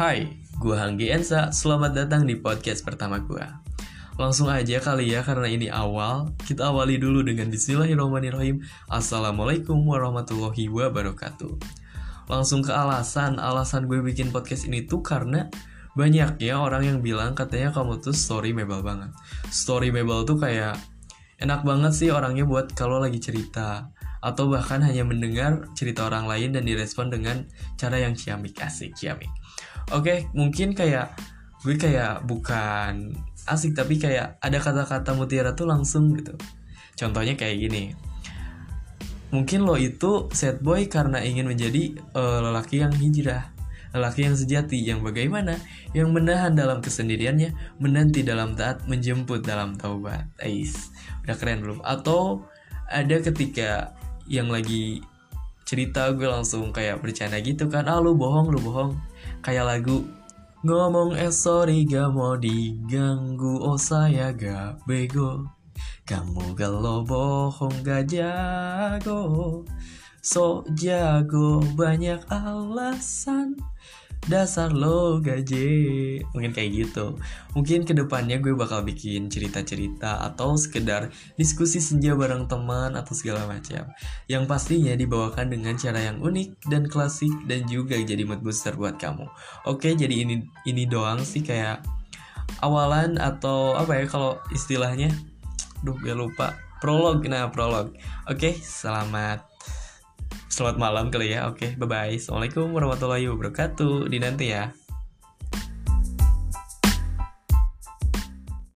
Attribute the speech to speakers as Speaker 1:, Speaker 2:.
Speaker 1: Hai, gue Hanggi Ensa, selamat datang di podcast pertama gue Langsung aja kali ya, karena ini awal. Kita awali dulu dengan Bismillahirrahmanirrahim. Assalamualaikum warahmatullahi wabarakatuh. Langsung ke alasan, alasan gue bikin podcast ini tuh karena banyak ya orang yang bilang katanya kamu tuh story mebel banget. Story mebel tuh kayak enak banget sih orangnya buat kalau lagi cerita atau bahkan hanya mendengar cerita orang lain dan direspon dengan cara yang ciamik asik ciamik Oke, mungkin kayak gue kayak bukan asik tapi kayak ada kata-kata mutiara tuh langsung gitu. Contohnya kayak gini. Mungkin lo itu set boy karena ingin menjadi uh, lelaki yang hijrah, lelaki yang sejati, yang bagaimana, yang menahan dalam kesendiriannya, menanti dalam taat, menjemput dalam taubat. Ais, udah keren belum? Atau ada ketika yang lagi cerita gue langsung kayak bercanda gitu kan, ah lu bohong, lu bohong. Kayak lagu Ngomong eh sorry gak mau diganggu. Oh saya gak bego. Kamu galau bohong gak jago. So jago banyak alasan dasar lo gaje. Mungkin kayak gitu. Mungkin ke depannya gue bakal bikin cerita-cerita atau sekedar diskusi senja bareng teman atau segala macam. Yang pastinya dibawakan dengan cara yang unik dan klasik dan juga jadi mood booster buat kamu. Oke jadi ini ini doang sih kayak awalan atau apa ya kalau istilahnya? Duh gue lupa. Prolog nah prolog. Oke selamat Selamat malam kali ya. Oke, bye bye. Assalamualaikum warahmatullahi wabarakatuh. Di nanti ya.